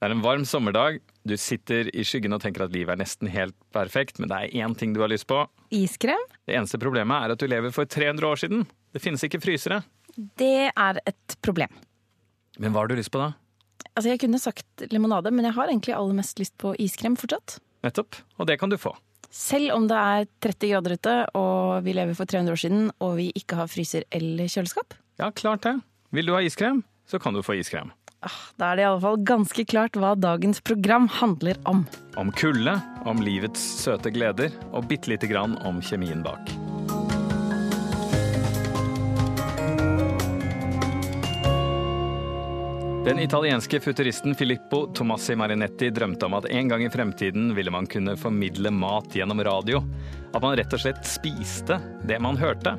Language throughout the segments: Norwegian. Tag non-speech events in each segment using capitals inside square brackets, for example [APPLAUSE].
Det er en varm sommerdag. Du sitter i skyggen og tenker at livet er nesten helt perfekt, men det er én ting du har lyst på. Iskrem? Det eneste problemet er at du lever for 300 år siden. Det finnes ikke frysere. Det er et problem. Men hva har du lyst på da? Altså, Jeg kunne sagt limonade, men jeg har egentlig aller mest lyst på iskrem fortsatt. Nettopp. Og det kan du få. Selv om det er 30 grader ute, og vi lever for 300 år siden, og vi ikke har fryser eller kjøleskap. Ja, klart det. Vil du ha iskrem, så kan du få iskrem. Ah, Da er det i alle fall ganske klart hva dagens program handler om. Om kulde, om livets søte gleder, og bitte lite grann om kjemien bak. Den italienske futuristen Filippo Tomassi Marinetti drømte om at en gang i fremtiden ville man kunne formidle mat gjennom radio. At man rett og slett spiste det man hørte.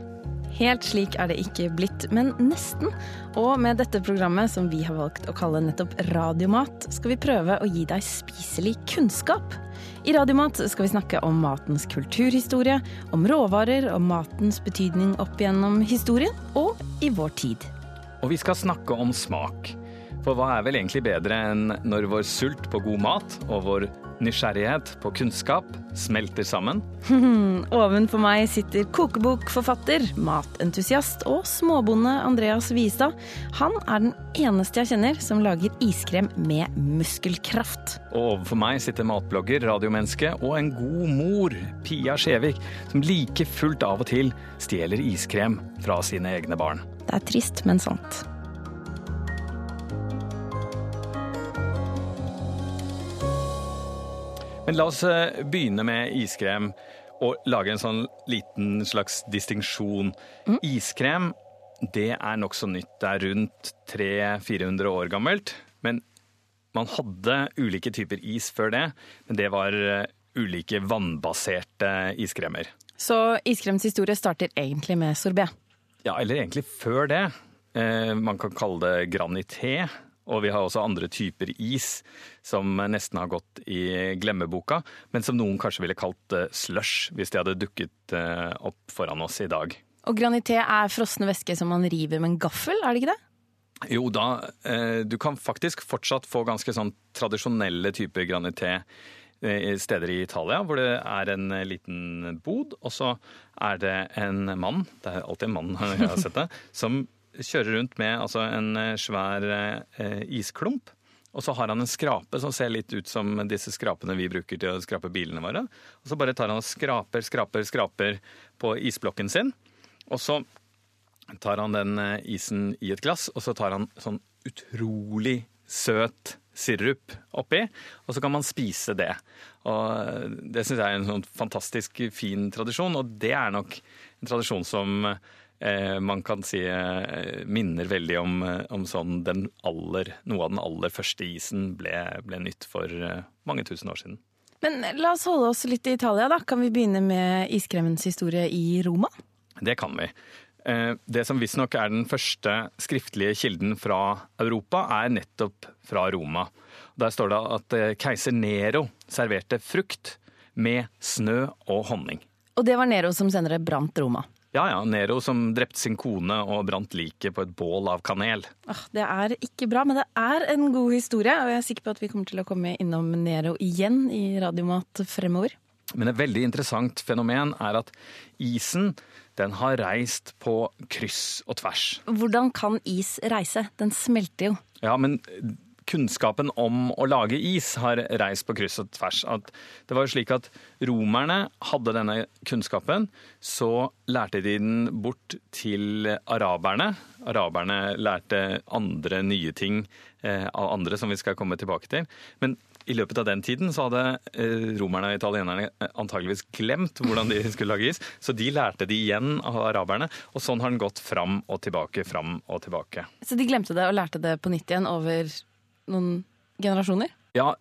Helt slik er det ikke blitt, men nesten. Og med dette programmet, som vi har valgt å kalle nettopp Radiomat, skal vi prøve å gi deg spiselig kunnskap. I Radiomat skal vi snakke om matens kulturhistorie, om råvarer, og matens betydning opp gjennom historien og i vår tid. Og vi skal snakke om smak. For hva er vel egentlig bedre enn når vår sult på god mat og vår nysgjerrighet på kunnskap smelter sammen? [LAUGHS] Ovenfor meg sitter kokebokforfatter, matentusiast og småbonde Andreas Vistad. Han er den eneste jeg kjenner som lager iskrem med muskelkraft. Og overfor meg sitter matblogger, radiomenneske og en god mor, Pia Skjevik, som like fullt av og til stjeler iskrem fra sine egne barn. Det er trist, men sant. Men la oss eh, begynne med iskrem og lage en sånn liten slags distinksjon. Iskrem det er nokså nytt. Det er rundt 300-400 år gammelt. Men man hadde ulike typer is før det, men det var eh, ulike vannbaserte iskremer. Så iskrems historie starter egentlig med sorbet. Ja, eller egentlig før det. Eh, man kan kalle det granité. Og vi har også andre typer is som nesten har gått i glemmeboka, men som noen kanskje ville kalt eh, slush hvis de hadde dukket eh, opp foran oss i dag. Og granité er frosne væske som man river med en gaffel, er det ikke det? Jo da, eh, du kan faktisk fortsatt få ganske sånn tradisjonelle typer granité steder i Italia, hvor det er en liten bod, og så er det en mann, det er alltid en mann [LAUGHS] jeg har sett det, som kjører rundt med altså, en eh, svær eh, isklump. Og så har han en skrape som ser litt ut som disse skrapene vi bruker til å skrape bilene våre. Og så bare tar han og skraper, skraper, skraper på isblokken sin. Og så tar han den eh, isen i et glass, og så tar han sånn utrolig søt sirup oppi, og så kan man spise det. Og det syns jeg er en sånn fantastisk fin tradisjon, og det er nok en tradisjon som eh, man kan si eh, minner veldig om, eh, om sånn den aller, noe av den aller første isen ble, ble nytt for eh, mange tusen år siden. Men la oss holde oss litt i Italia, da. Kan vi begynne med iskremens historie i Roma? Det kan vi. Eh, Det som visstnok er den første skriftlige kilden fra Europa, er nettopp fra Roma. Der står det at eh, keiser Nero serverte frukt med snø og honning. Og det var Nero som senere brant Roma. Ja ja, Nero som drepte sin kone og brant liket på et bål av kanel. Ah, det er ikke bra, men det er en god historie, og jeg er sikker på at vi kommer til å komme innom Nero igjen i Radiomat fremover. Men et veldig interessant fenomen er at isen den har reist på kryss og tvers. Hvordan kan is reise? Den smelter jo. Ja, men kunnskapen om å lage is har reist på kryss og tvers. At det var jo slik at romerne hadde denne kunnskapen, så lærte de den bort til araberne. Araberne lærte andre nye ting eh, av andre, som vi skal komme tilbake til. Men i løpet av den tiden så hadde eh, romerne og italienerne antageligvis glemt hvordan de skulle lage is, så de lærte de igjen av araberne, og sånn har den gått fram og tilbake, fram og tilbake. Så de glemte det og lærte det på nytt igjen over noen generasjoner? Ja,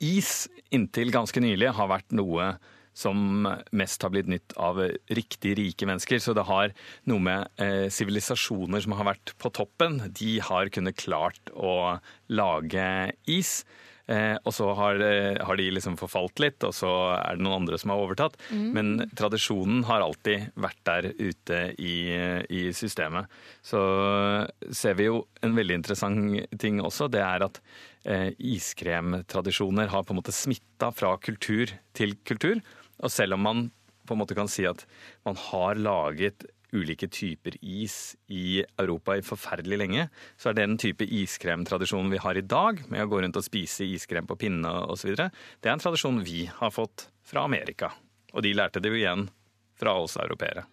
is inntil ganske nylig har vært noe som mest har blitt nytt av riktig rike mennesker. Så det har noe med sivilisasjoner eh, som har vært på toppen. De har kunnet klart å lage is. Eh, og så har, har, de liksom forfalt litt, og så er det noen andre som har overtatt. Mm. Men tradisjonen har alltid vært der ute i, i, systemet. Så ser vi jo en veldig interessant ting også. Det er at eh, iskremtradisjoner har på en måte smitta fra kultur til kultur. Og selv om man på en måte kan si at man har laget ulike typer is i Europa i forferdelig lenge, så er den type iskremtradisjonen vi har i dag, med å gå rundt og spise iskrem på pinne osv., det er en tradisjon vi har fått fra Amerika. Og de lærte det jo igjen fra oss europeere.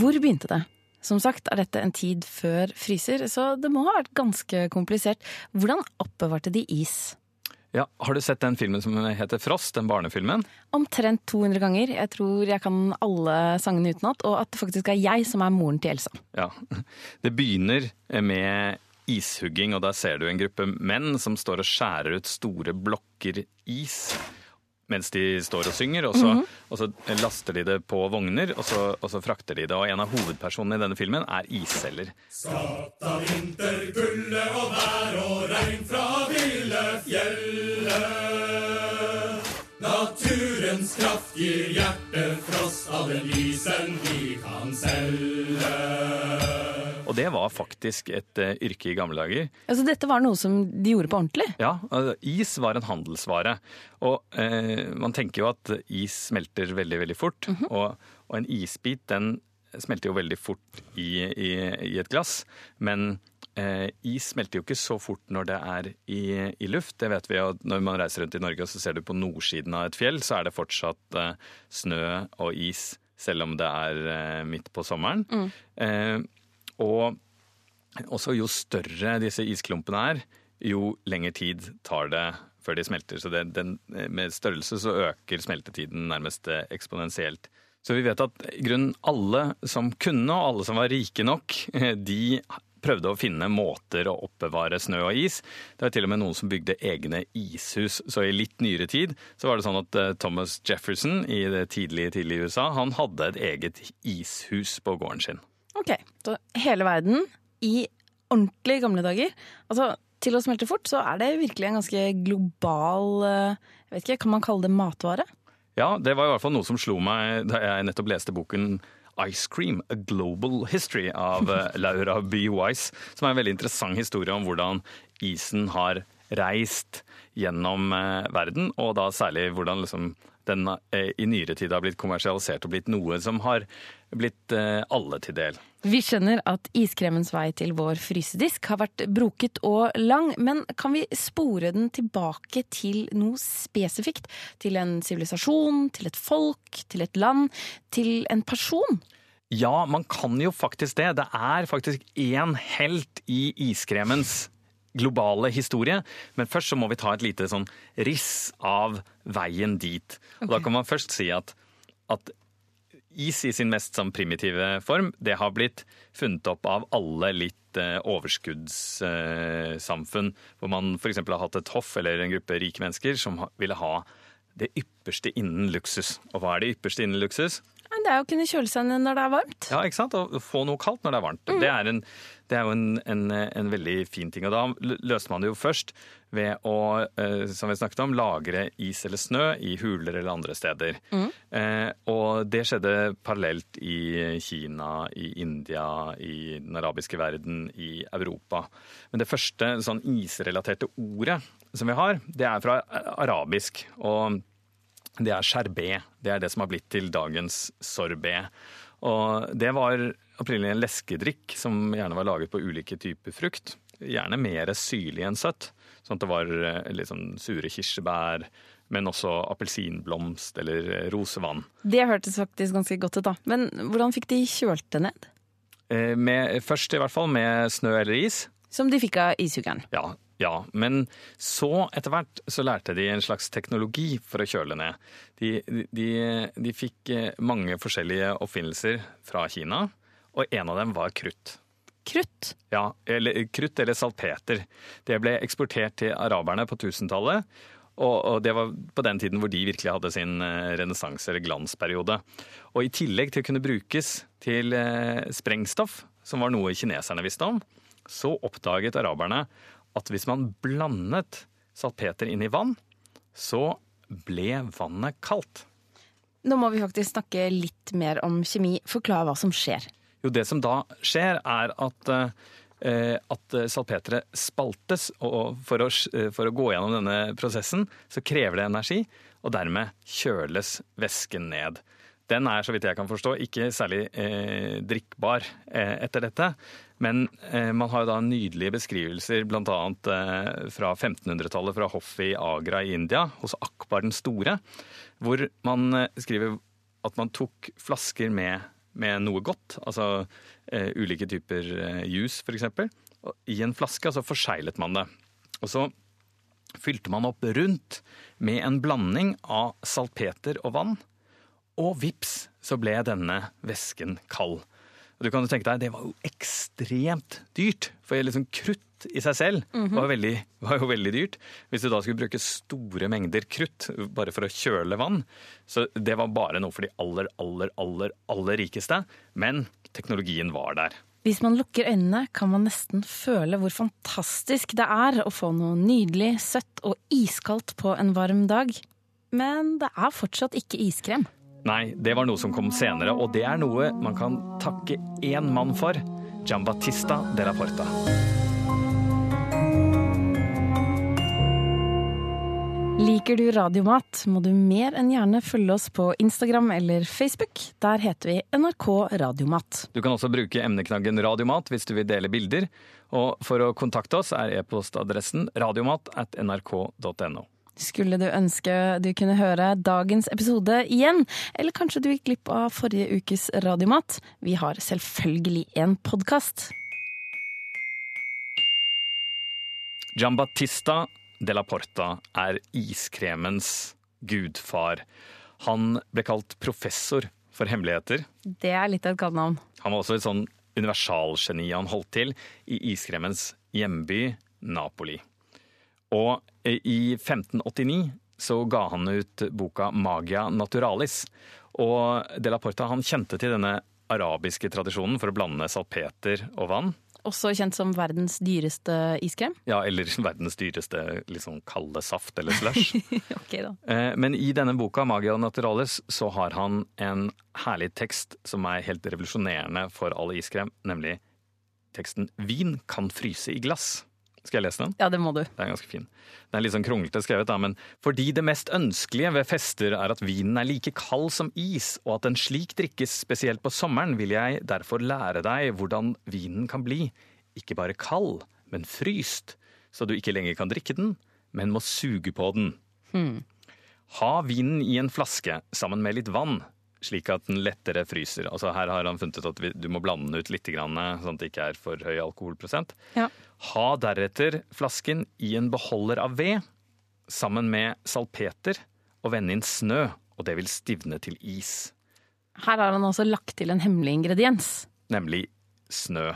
Hvor begynte det? Som sagt er dette en tid før fryser, så det må ha vært ganske komplisert. Hvordan oppbevarte de is? Ja, Har du sett den filmen som heter Frost, den barnefilmen? Omtrent 200 ganger. Jeg tror jeg kan alle sangene utenat, og at det faktisk er jeg som er moren til Elsa. Ja, [LAUGHS] Det begynner med ishugging, og der ser du en gruppe menn som står og skjærer ut store blokker is mens de står og synger. Og så, mm -hmm. og så laster de det på vogner, og så, og så, frakter de det. Og en av hovedpersonene i denne filmen er isselger. Skapt av vinter, kulde og vær og regn fra ville fjellet. Naturens kraft gir hjertefrost av den isen vi kan selge. Og det var faktisk et uh, yrke i gamle dager. Altså Dette var noe som de gjorde på ordentlig? Ja. Altså, is var en handelsvare. Og uh, man tenker jo at is smelter veldig, veldig fort. Mm -hmm. og, og, en isbit den smelter jo veldig fort i, i, i et glass. Men uh, is smelter jo ikke så fort når det er i, i, luft. Det vet vi jo når man reiser rundt i Norge og så ser du på nordsiden av et fjell, så er det fortsatt snø og is selv om det er midt på sommeren. Mm. Og også jo større disse isklumpene er, jo lengre tid tar det før de smelter. Så det, den, med størrelse så øker smeltetiden nærmest eksponentielt. Så vi vet at i grunnen alle som kunne, og alle som var rike nok, [LAUGHS] de prøvde å finne måter å oppbevare snø og is. Det var til og med noen som bygde egne ishus. Så i litt nyere tid så var det sånn at eh, Thomas Jefferson i det tidlige, tidlige USA, han hadde et eget ishus på gården sin. Ok, så hele verden i ordentlig gamle dager. Altså, til å smelte fort så er det virkelig en ganske global eh, jeg vet ikke, Kan man kalle det matvare? Ja, det var i hvert fall noe som slo meg da jeg nettopp leste boken Ice Cream, A Global History av eh, Laura B. Wise, som er en veldig interessant historie om hvordan isen har reist gjennom eh, verden, og da særlig hvordan liksom den i nyere tid har blitt kommersialisert og blitt noe som har blitt alle til del. Vi skjønner at iskremens vei til vår frysedisk har vært broket og lang, men kan vi spore den tilbake til noe spesifikt? Til en sivilisasjon, til et folk, til et land, til en person? Ja, man kan jo faktisk det. Det er faktisk én helt i iskremens globale historie. Men først så må vi ta et lite sånn riss av veien dit. Okay. Og da kan man først si at, at is i sin mest sånn primitive form, det har blitt funnet opp av alle litt eh, overskuddssamfunn, hvor man f.eks. har hatt et hoff eller en gruppe rike mennesker som ville ha det ypperste innen luksus. Og hva er det ypperste innen luksus? Det er å kunne kjøle seg ned når det er varmt. Ja, ikke sant? Å få noe kaldt når det er varmt. Mm. Det, er en, det, er jo en, en, en, veldig fin ting. Og da løste man det jo først ved å, eh, som vi snakket om, lagre is eller snø i huler eller andre steder. Mm. Eh, og det skjedde parallelt i Kina, i India, i den arabiske verden, i Europa. Men det første sånn isrelaterte ordet som vi har, det er fra arabisk. og det er sherbet. Det er det som har blitt til dagens sorbet. Og det var opprinnelig en leskedrikk som gjerne var laget på ulike typer frukt. Gjerne mer syrlig enn søtt. Sånn at det var liksom sure kirsebær, men også appelsinblomst eller rosevann. Det hørtes faktisk ganske godt ut, da. Men hvordan fikk de kjølt det ned? Eh, med, først i hvert fall med snø eller is. Som de fikk av ishuggeren? Ja, ja, men så etter hvert så lærte de en slags teknologi for å kjøle ned. De, de, de fikk eh, mange forskjellige oppfinnelser fra Kina, og en av dem var krutt. Krutt? Ja, eller, krutt eller salpeter. Det ble eksportert til araberne på 1000-tallet. Og, og, det var på den tiden hvor de virkelig hadde sin eh, renessanse eller glansperiode. Og i tillegg til å kunne brukes til eh, sprengstoff, som var noe kineserne visste om, så oppdaget araberne at hvis man blandet salpeter inn i vann, så ble vannet kaldt. Nå må vi faktisk snakke litt mer om kjemi. Forklar hva som skjer. Jo, det som da skjer, er at, eh, at salpeteret spaltes. Og for å, for å gå gjennom denne prosessen, så krever det energi, og dermed kjøles væsken ned. Den er, så vidt jeg kan forstå, ikke særlig eh, drikkbar eh, etter dette. Men eh, man har jo da nydelige beskrivelser bl.a. Eh, fra 1500-tallet fra hoffet i Agra i India, hos Akbar den store, hvor man eh, skriver at man tok flasker med, med noe godt, altså eh, ulike typer eh, juice f.eks., i en flaske, og så forseglet man det. Og så fylte man opp rundt med en blanding av salpeter og vann og vips, så ble denne væsken kald. Og du kan jo tenke deg, Det var jo ekstremt dyrt. For liksom krutt i seg selv -hmm. var, veldig, var, jo veldig dyrt. Hvis du da skulle bruke store mengder krutt bare for å kjøle vann, så det var bare noe for de aller, aller, aller, aller rikeste. Men teknologien var der. Hvis man lukker øynene, kan man nesten føle hvor fantastisk det er å få noe nydelig, søtt og iskaldt på en varm dag. Men det er fortsatt ikke iskrem. Nei, det var noe som kom senere, og det er noe man kan takke én mann for. Giambattista de la Porta. Liker du Radiomat, må du mer enn gjerne følge oss på Instagram eller Facebook. Der heter vi NRK Radiomat. Du kan også bruke emneknaggen Radiomat hvis du vil dele bilder. Og for å kontakte oss er e-postadressen radiomat at nrk.no. Skulle du ønske du kunne høre dagens episode igjen, eller kanskje du gikk glipp av forrige ukes Radiomat? Vi har selvfølgelig en podkast. Giambattista de la Porta er iskremens gudfar. Han ble kalt professor for hemmeligheter. Det er litt av et kallenavn. Han var også et sånn universalgeni han holdt til i iskremens hjemby Napoli. Og i 1589 så ga han ut boka Magia naturalis. Og De la Porta han kjente til denne arabiske tradisjonen for å blande salpeter og vann. Også kjent som verdens dyreste iskrem? Ja, eller [LAUGHS] verdens dyreste liksom kalde saft eller slush. [LAUGHS] okay, da. Eh, men i denne boka, Magia naturalis, så har han en herlig tekst som er helt revolusjonerende for all iskrem, nemlig teksten 'Vin kan fryse i glass'. Skal jeg lese den? Ja, det må du. Det er ganske fin. Den er litt sånn kronglete skrevet, da, men fordi det mest ønskelige ved fester er at vinen er like kald som is, og at den slik drikkes spesielt på sommeren, vil jeg derfor lære deg hvordan vinen kan bli, ikke bare kald, men fryst, så du ikke lenger kan drikke den, men må suge på den. Hmm. Ha vinen i en flaske sammen med litt vann, slik at den lettere fryser. Altså Her har han funnet ut at du må blande den ut litt, sånn at det ikke er for høy alkoholprosent. Ja. Ha deretter flasken i en beholder av ved sammen med salpeter og vende inn snø, og det vil stivne til is. Her har han også lagt til en hemmelig ingrediens. Nemlig snø.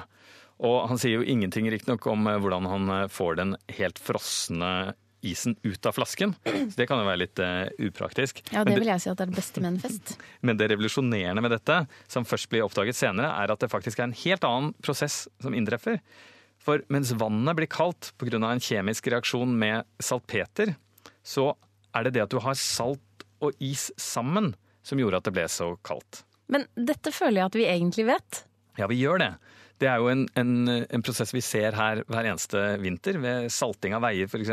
Og han sier jo ingenting riktignok om eh, hvordan han eh, får den helt frosne isen ut av flasken. Så det kan jo være litt uh, upraktisk. Ja, det vil jeg si at det er det beste med en fest. [LAUGHS] Men det revolusjonerende med dette, som først blir oppdaget senere, er at det faktisk er en helt annen prosess som inntreffer. For mens vannet blir kaldt pga. en kjemisk reaksjon med saltpeter, så er det det at du har salt og is sammen som gjorde at det ble så kaldt. Men dette føler jeg at vi egentlig vet. Ja, vi gjør det. Det er jo en, en, en, prosess vi ser her hver eneste vinter, ved salting av veier f.eks.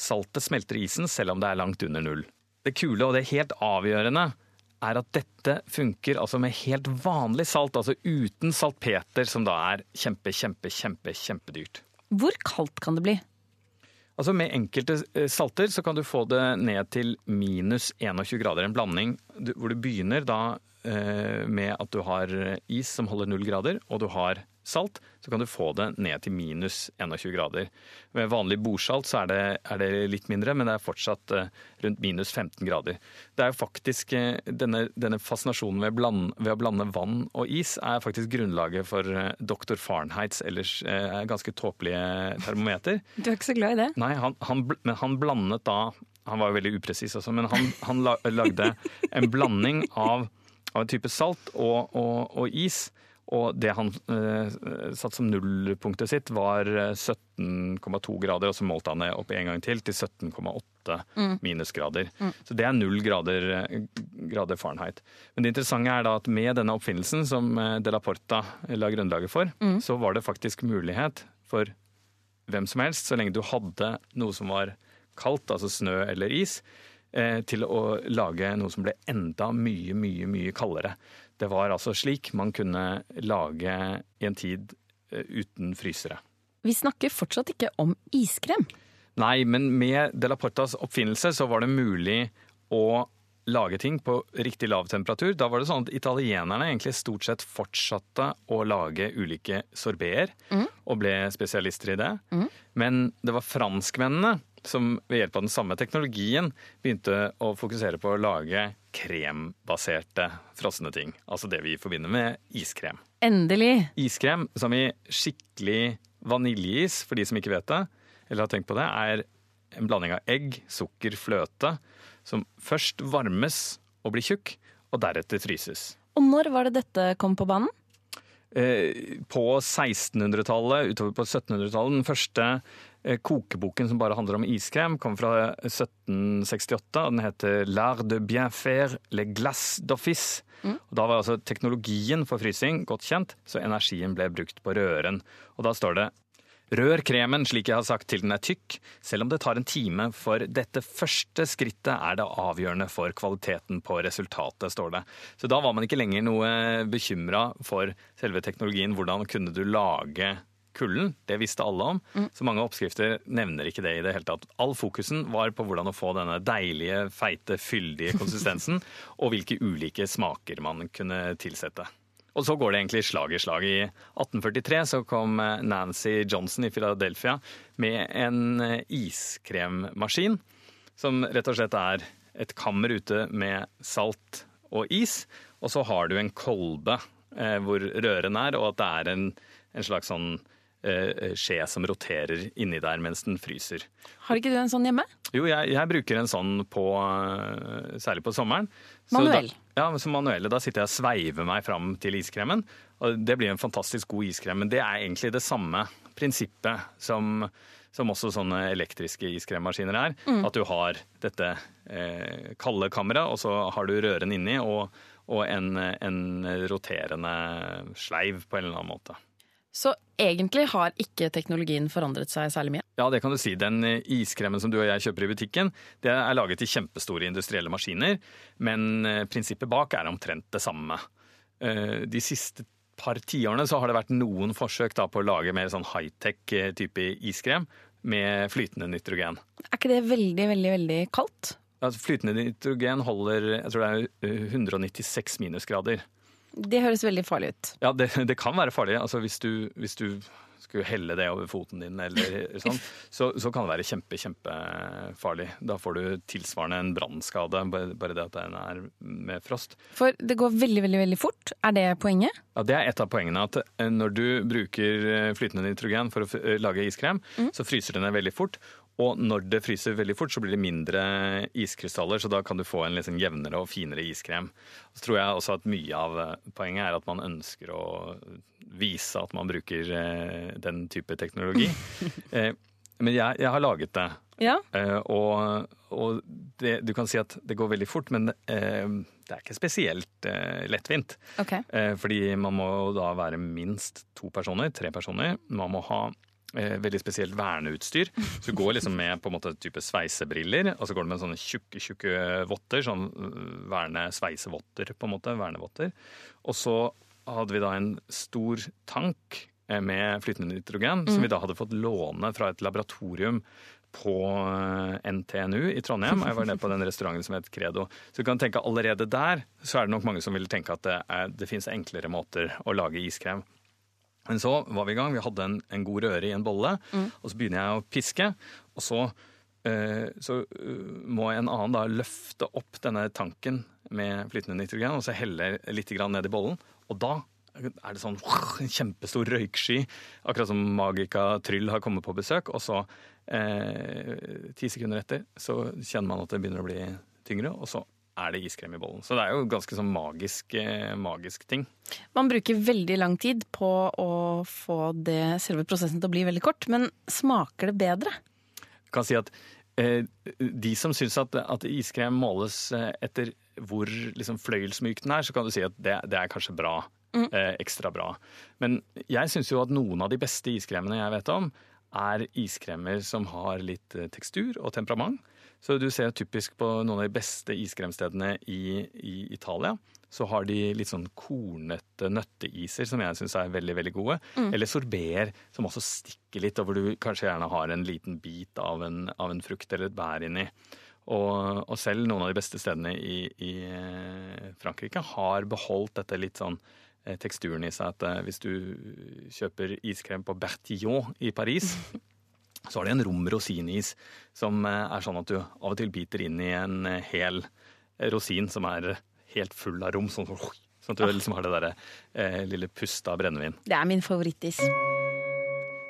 Saltet smelter isen selv om det er langt under null. Det kule og det helt avgjørende er at dette funker altså med helt vanlig salt, altså uten saltpeter, som da er kjempe, kjempe, kjempe, kjempedyrt. Hvor kaldt kan det bli? Altså Med enkelte eh, salter så kan du få det ned til minus 21 grader. En blanding hvor du begynner da eh, med at du har is som holder null grader, og du har salt, så kan du få det ned til minus 21 grader. Ved vanlig bordsalt så er det, er det litt mindre, men det er fortsatt uh, rundt minus 15 grader. Det er jo faktisk uh, denne, denne, fascinasjonen ved, bland, ved, å blande vann og is er faktisk grunnlaget for uh, dr. Fahrenheits ellers ganske tåpelige termometer. [LAUGHS] Du er ikke så glad i det? Nei, han, han, men han blandet da Han var jo veldig upresis også, men han, han lagde en blanding av, av en type salt og, og, og is Og det han eh, satt som nullpunktet sitt, var 17,2 grader, og så målte han det opp en gang til til 17,8 minusgrader. Så det er null grader, grader Fahrenheit. Men det interessante er da at med denne oppfinnelsen som eh, De la Porta la grunnlaget for, så var det faktisk mulighet for hvem som helst, så lenge du hadde noe som var kaldt, altså snø eller is, eh, til å lage noe som ble enda mye, mye, mye kaldere. Det var altså slik man kunne lage i en tid eh, uten frysere. Vi snakker fortsatt ikke om iskrem. Nei, men med De la Portas oppfinnelse så var det mulig å lage ting på riktig lav temperatur. Da var det sånn at italienerne egentlig stort sett fortsatte å lage ulike sorbeter, og ble spesialister i det. Men det var franskmennene som ved hjelp av den samme teknologien begynte å fokusere på å lage krembaserte frosne ting. Altså det vi forbinder med iskrem. Endelig. Iskrem som i skikkelig vaniljeis, for de som ikke vet det, eller har tenkt på det, er en blanding av egg, sukker, fløte, som først varmes og blir tjukk, og deretter fryses. Og når var det dette kom på banen? Eh, på 1600-tallet, utover på 1700-tallet. Den første kokeboken som bare handler om iskrem, kom fra 1768. og Den heter 'L'art de bien faire le glace d'office'. Og Da var altså teknologien for frysing godt kjent, så energien ble brukt på røren. Og da står det Rør kremen slik jeg har sagt til den er tykk, selv om det tar en time, for dette første skrittet er det avgjørende for kvaliteten på resultatet, står det. Så da var man ikke lenger noe bekymra for selve teknologien. Hvordan kunne du lage kulden? Det visste alle om. Så mange oppskrifter nevner ikke det i det hele tatt. All fokusen var på hvordan å få denne deilige, feite, fyldige [LAUGHS] konsistensen, og hvilke ulike smaker man kunne tilsette. Og så går det egentlig slag i slag. I 1843 så kom Nancy Johnson i Philadelphia med en iskremmaskin, som rett og slett er et kammer ute med salt og is, og så har du en kolbe eh, hvor røren er, og at det er en, en slags sånn eh, skje som roterer inni der mens den fryser. Har ikke du en sånn hjemme? Jo, jeg, jeg bruker en sånn på, eh, særlig på sommeren. Manuell? Da, ja, som manuelle. Da sitter jeg og sveiver meg fram til iskremen. Og det blir en fantastisk god iskrem. Men det er egentlig det samme prinsippet som, som også sånne elektriske iskremmaskiner er. At du har dette eh, kalde kammeret, og så har du røren inni og, og en, en roterende sleiv på en eller annen måte. Så egentlig har ikke teknologien forandret seg særlig mye. Ja, det kan du si. Den iskremen som du og jeg kjøper i butikken, det er laget i kjempestore industrielle maskiner, men eh, prinsippet bak er omtrent det samme. Eh, De siste par tiårene så har det vært noen forsøk da på å lage mer sånn high-tech eh, type iskrem med flytende nitrogen. Er ikke det veldig, veldig, veldig kaldt? Altså, flytende nitrogen holder jeg tror det er 196 minusgrader. Det høres veldig farlig ut. Ja, det, det kan være farlig. Altså, hvis, du, hvis du skulle helle det over foten din, eller [LAUGHS] sånn, så, så kan det være kjempe, kjempefarlig. Da får du tilsvarende en brannskade, bare, det at den er med frost. For det går veldig, veldig, veldig fort. Er det poenget? Ja, Det er et av poengene. at eh, Når du bruker eh, flytende nitrogen for å eh, lage iskrem, så fryser den ned veldig fort. Og når det fryser veldig fort, så blir det mindre iskrystaller, så da kan du få en liksom jevnere og finere iskrem. Så tror jeg også at mye av eh, poenget er at man ønsker å vise at man bruker eh, den type teknologi. [LAUGHS] Eh, Men jeg, jeg har laget det. Ja. Og og det, du kan si at det går veldig fort, men det er ikke spesielt lettvint. Ok. Eh, fordi man må da være minst to personer, tre personer. Man må ha veldig spesielt verneutstyr. Så du går liksom med på en måte type sveisebriller, og så går du med sånne tjukke, tjukke votter. Sånn øh, verne-sveisevotter, på en måte. Vernevotter. Og så hadde vi da en stor tank eh, med flytende nitrogen, som vi da hadde fått låne fra et laboratorium på eh, NTNU i Trondheim. Jeg var nede på den restauranten som het Credo. Så du kan tenke allerede der så er det nok mange som vil tenke at det, det finnes enklere måter å lage iskrem. Men så var vi i gang. Vi hadde en, en god røre i en bolle. Og så begynner jeg å piske. Og så, eh, så eh, må en annen da løfte opp denne tanken med flytende nitrogen og så helle litt grann ned i bollen. Og da er det sånn [LAUGHS] en kjempestor røyksky, akkurat som Magica Tryll har kommet på besøk. Og så, eh, ti sekunder etter, så kjenner man at det begynner å bli tyngre, og så er det iskrem i bollen. Så det er jo ganske sånn magisk, eh, magisk ting. Man bruker veldig lang tid på å få det, selve prosessen til å bli veldig kort, men smaker det bedre? Jeg kan si at eh, De som syns at, at, iskrem måles eh, etter hvor liksom, fløyelsmyk den er, så kan du si at det, det er kanskje bra. Mm. Eh, ekstra bra. Men jeg syns jo at noen av de beste iskremene jeg vet om, er iskremer som har litt eh, tekstur og temperament. Så du ser typisk på noen av de beste iskremstedene i, i Italia. Så har de litt sånn kornete nøtteiser som jeg syns er veldig veldig gode. Mm. Eller sorbeer som også stikker litt, og hvor du kanskje gjerne har en liten bit av en, av en frukt eller et bær inni. Og, og, selv noen av de beste stedene i, i eh, Frankrike har beholdt dette litt sånn eh, teksturen i seg. At hvis du kjøper iskrem på Bertillon i Paris [LAUGHS] Så har de en rom rosinis som eh, er sånn at du av og til biter inn i en eh, hel rosin som er helt full av rom. Sånn, sånn at du liksom har det derre eh, lille pustet av brennevin. Det er min favorittis.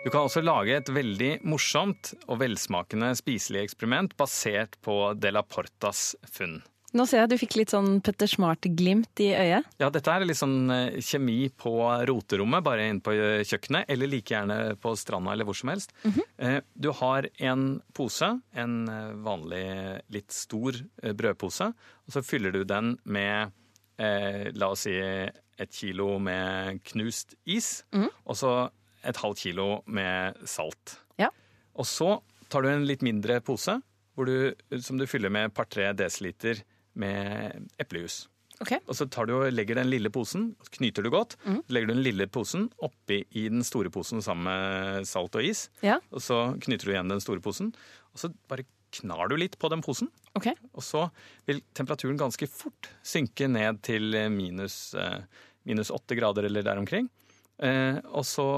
Du kan også lage et veldig morsomt og velsmakende spiselig eksperiment basert på De la Portas funn. Nå ser jeg at du fikk litt sånn Petter Smart-glimt i øyet. Ja, dette er litt sånn eh, kjemi på roterommet, bare inne på eh, kjøkkenet. Eller like gjerne på stranda eller hvor som helst. Mm -hmm. Du har en pose, en vanlig litt stor brødpose, og så fyller du den med la oss si et kilo med knust is, mm -hmm. og så et halvt kilo med salt. Ja. Og så tar du en litt mindre pose du, som du fyller med et par-tre desiliter med eplejus. Okay. Og så tar du og legger den lille posen, knyter du godt. Mm. Så legger du den lille posen oppi i den store posen sammen med salt og is. Ja. Og så knyter du igjen den store posen. Og så bare knar du litt på den posen. Okay. Og så vil temperaturen ganske fort synke ned til minus, eh, minus 8 grader eller der omkring. Eh, og så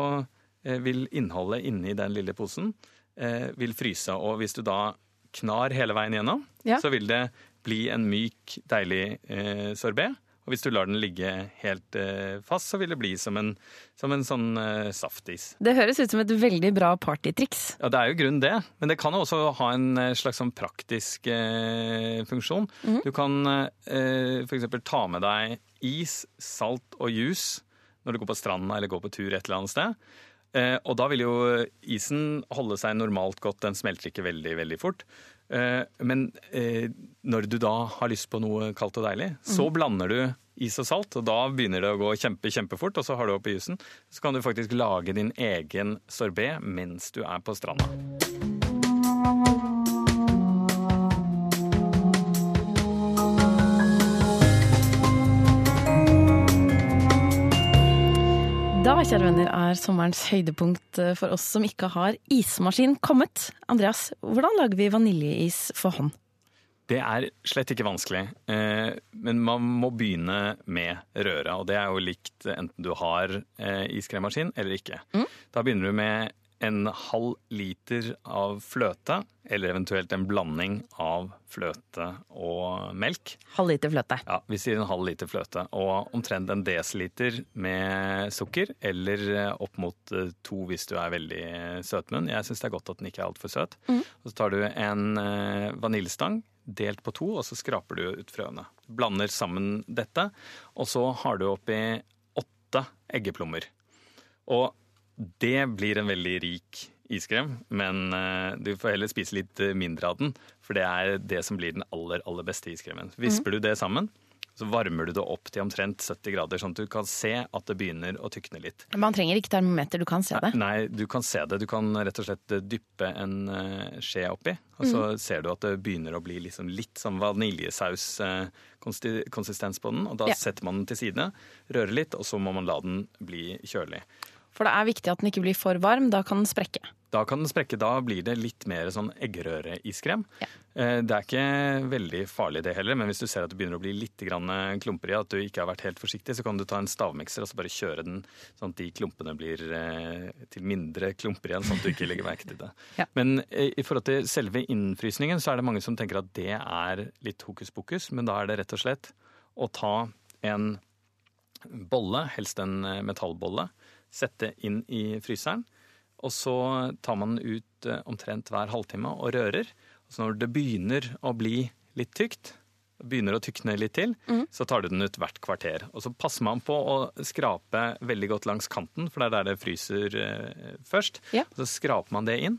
eh, vil innholdet inni den lille posen vil fryse. Og hvis du da knar hele veien gjennom, ja. så vil det bli en myk, deilig eh, sorbé. Og hvis du lar den ligge helt eh, fast, så vil det bli som en, som en sånn eh, saftis. Det høres ut som et veldig bra partytriks. Ja, det er jo grunn det. Men det kan også ha en eh, slags sånn praktisk eh, funksjon. Mm -hmm. Du kan eh, f.eks. ta med deg is, salt og juice når du går på stranda eller går på tur et eller annet sted. Eh, og da vil jo isen holde seg normalt godt, den smelter ikke veldig, veldig fort. Eh, men eh, når du da har lyst på noe kaldt og deilig, så mm. blander du is og salt, og da begynner det å gå kjempe, kjempefort, og så har du oppi jusen. Så kan du faktisk lage din egen sorbé mens du er på stranda. Kjære venner, er sommerens høydepunkt eh, for oss som ikke har ismaskin kommet. Andreas, hvordan lager vi vaniljeis for hånd? Det er slett ikke vanskelig, eh, men man må begynne med røra. Og det er jo likt enten du har eh, iskremmaskin eller ikke. Mm. Da begynner du med en halv liter av fløte, eller eventuelt en blanding av fløte og melk. Halv liter fløte. Ja, vi sier en halv liter fløte. Og omtrent en desiliter med sukker, eller eh, opp mot eh, to hvis du er veldig søtmunn. Jeg syns det er godt at den ikke er altfor søt. Mm. Og så tar du en eh, vaniljestang delt på to, og så skraper du ut frøene. Blander sammen dette, og så har du oppi åtte eggeplommer. Og det blir en veldig rik iskrem, men uh, du får heller spise litt eh, mindre av den. For det er det som blir den aller, aller beste iskremen. Visper mm. du det sammen, så varmer du det opp til omtrent 70 grader, sånn at du kan se at det begynner å tykne litt. Man trenger ikke termometer, du kan se det? Nei, du kan se det. Du kan rett og slett dyppe en skje oppi, og så mm. ser du at det begynner å bli liksom litt sånn vaniljesaus-konsistens på den. Og da ja. setter man den til side, rører litt, og så må man la den bli kjølig. For det er viktig at den ikke blir for varm, da kan den sprekke. Da kan den sprekke, da blir det litt mer sånn eggerøreiskrem. Ja. Eh, det er ikke veldig farlig det heller, men hvis du ser at det begynner å bli litt klumper i, at du ikke har vært helt forsiktig, så kan du ta en stavmikser og så bare kjøre den sånn at de klumpene blir eh, til mindre klumper igjen, sånn at du ikke legger merke til det. [LAUGHS] ja. Men eh, i forhold til selve innfrysningen så er det mange som tenker at det er litt hokus pokus, men da er det rett og slett å ta en bolle, helst en metallbolle, sette inn i fryseren. Og så tar man den ut eh, omtrent hver halvtime og rører. Så når det begynner å bli litt tykt, begynner å tykne litt til, så tar du den ut hvert kvarter. Og så passer man på å skrape veldig godt langs kanten, for det er der det fryser eh, først. Ja. Så skraper man det inn.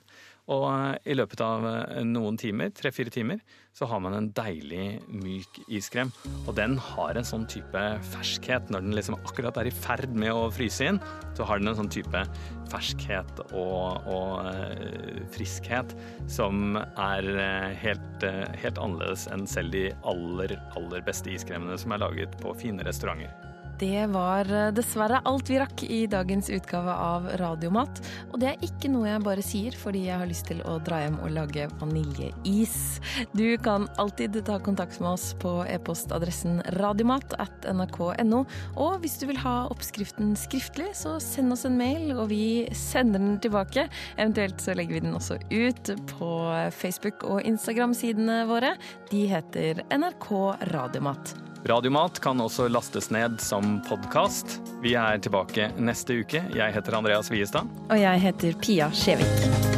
Og eh, i løpet av eh, noen timer, tre-fire timer, så har man en deilig, myk iskrem. Og den har en sånn type ferskhet. Når den liksom akkurat er i ferd med å fryse inn, så har den en sånn type ferskhet og, og eh, friskhet som er helt, helt annerledes enn selv de aller, aller beste iskremene som er laget på fine restauranter. Det var eh, dessverre alt vi rakk i dagens utgave av Radiomat. Og det er ikke noe jeg bare sier fordi jeg har lyst til å dra hjem og lage vaniljeis. Du kan alltid ta kontakt med oss på e-postadressen radiomat at nrk.no. Og hvis du vil ha oppskriften skriftlig, så send oss en mail, og vi sender den tilbake. Eventuelt så legger vi den også ut på Facebook- og Instagram-sidene våre. De heter NRK Radiomat. Radiomat kan også lastes ned som podkast. Vi er tilbake neste uke. Jeg heter Andreas Wiestad. Og jeg heter Pia Skjevik.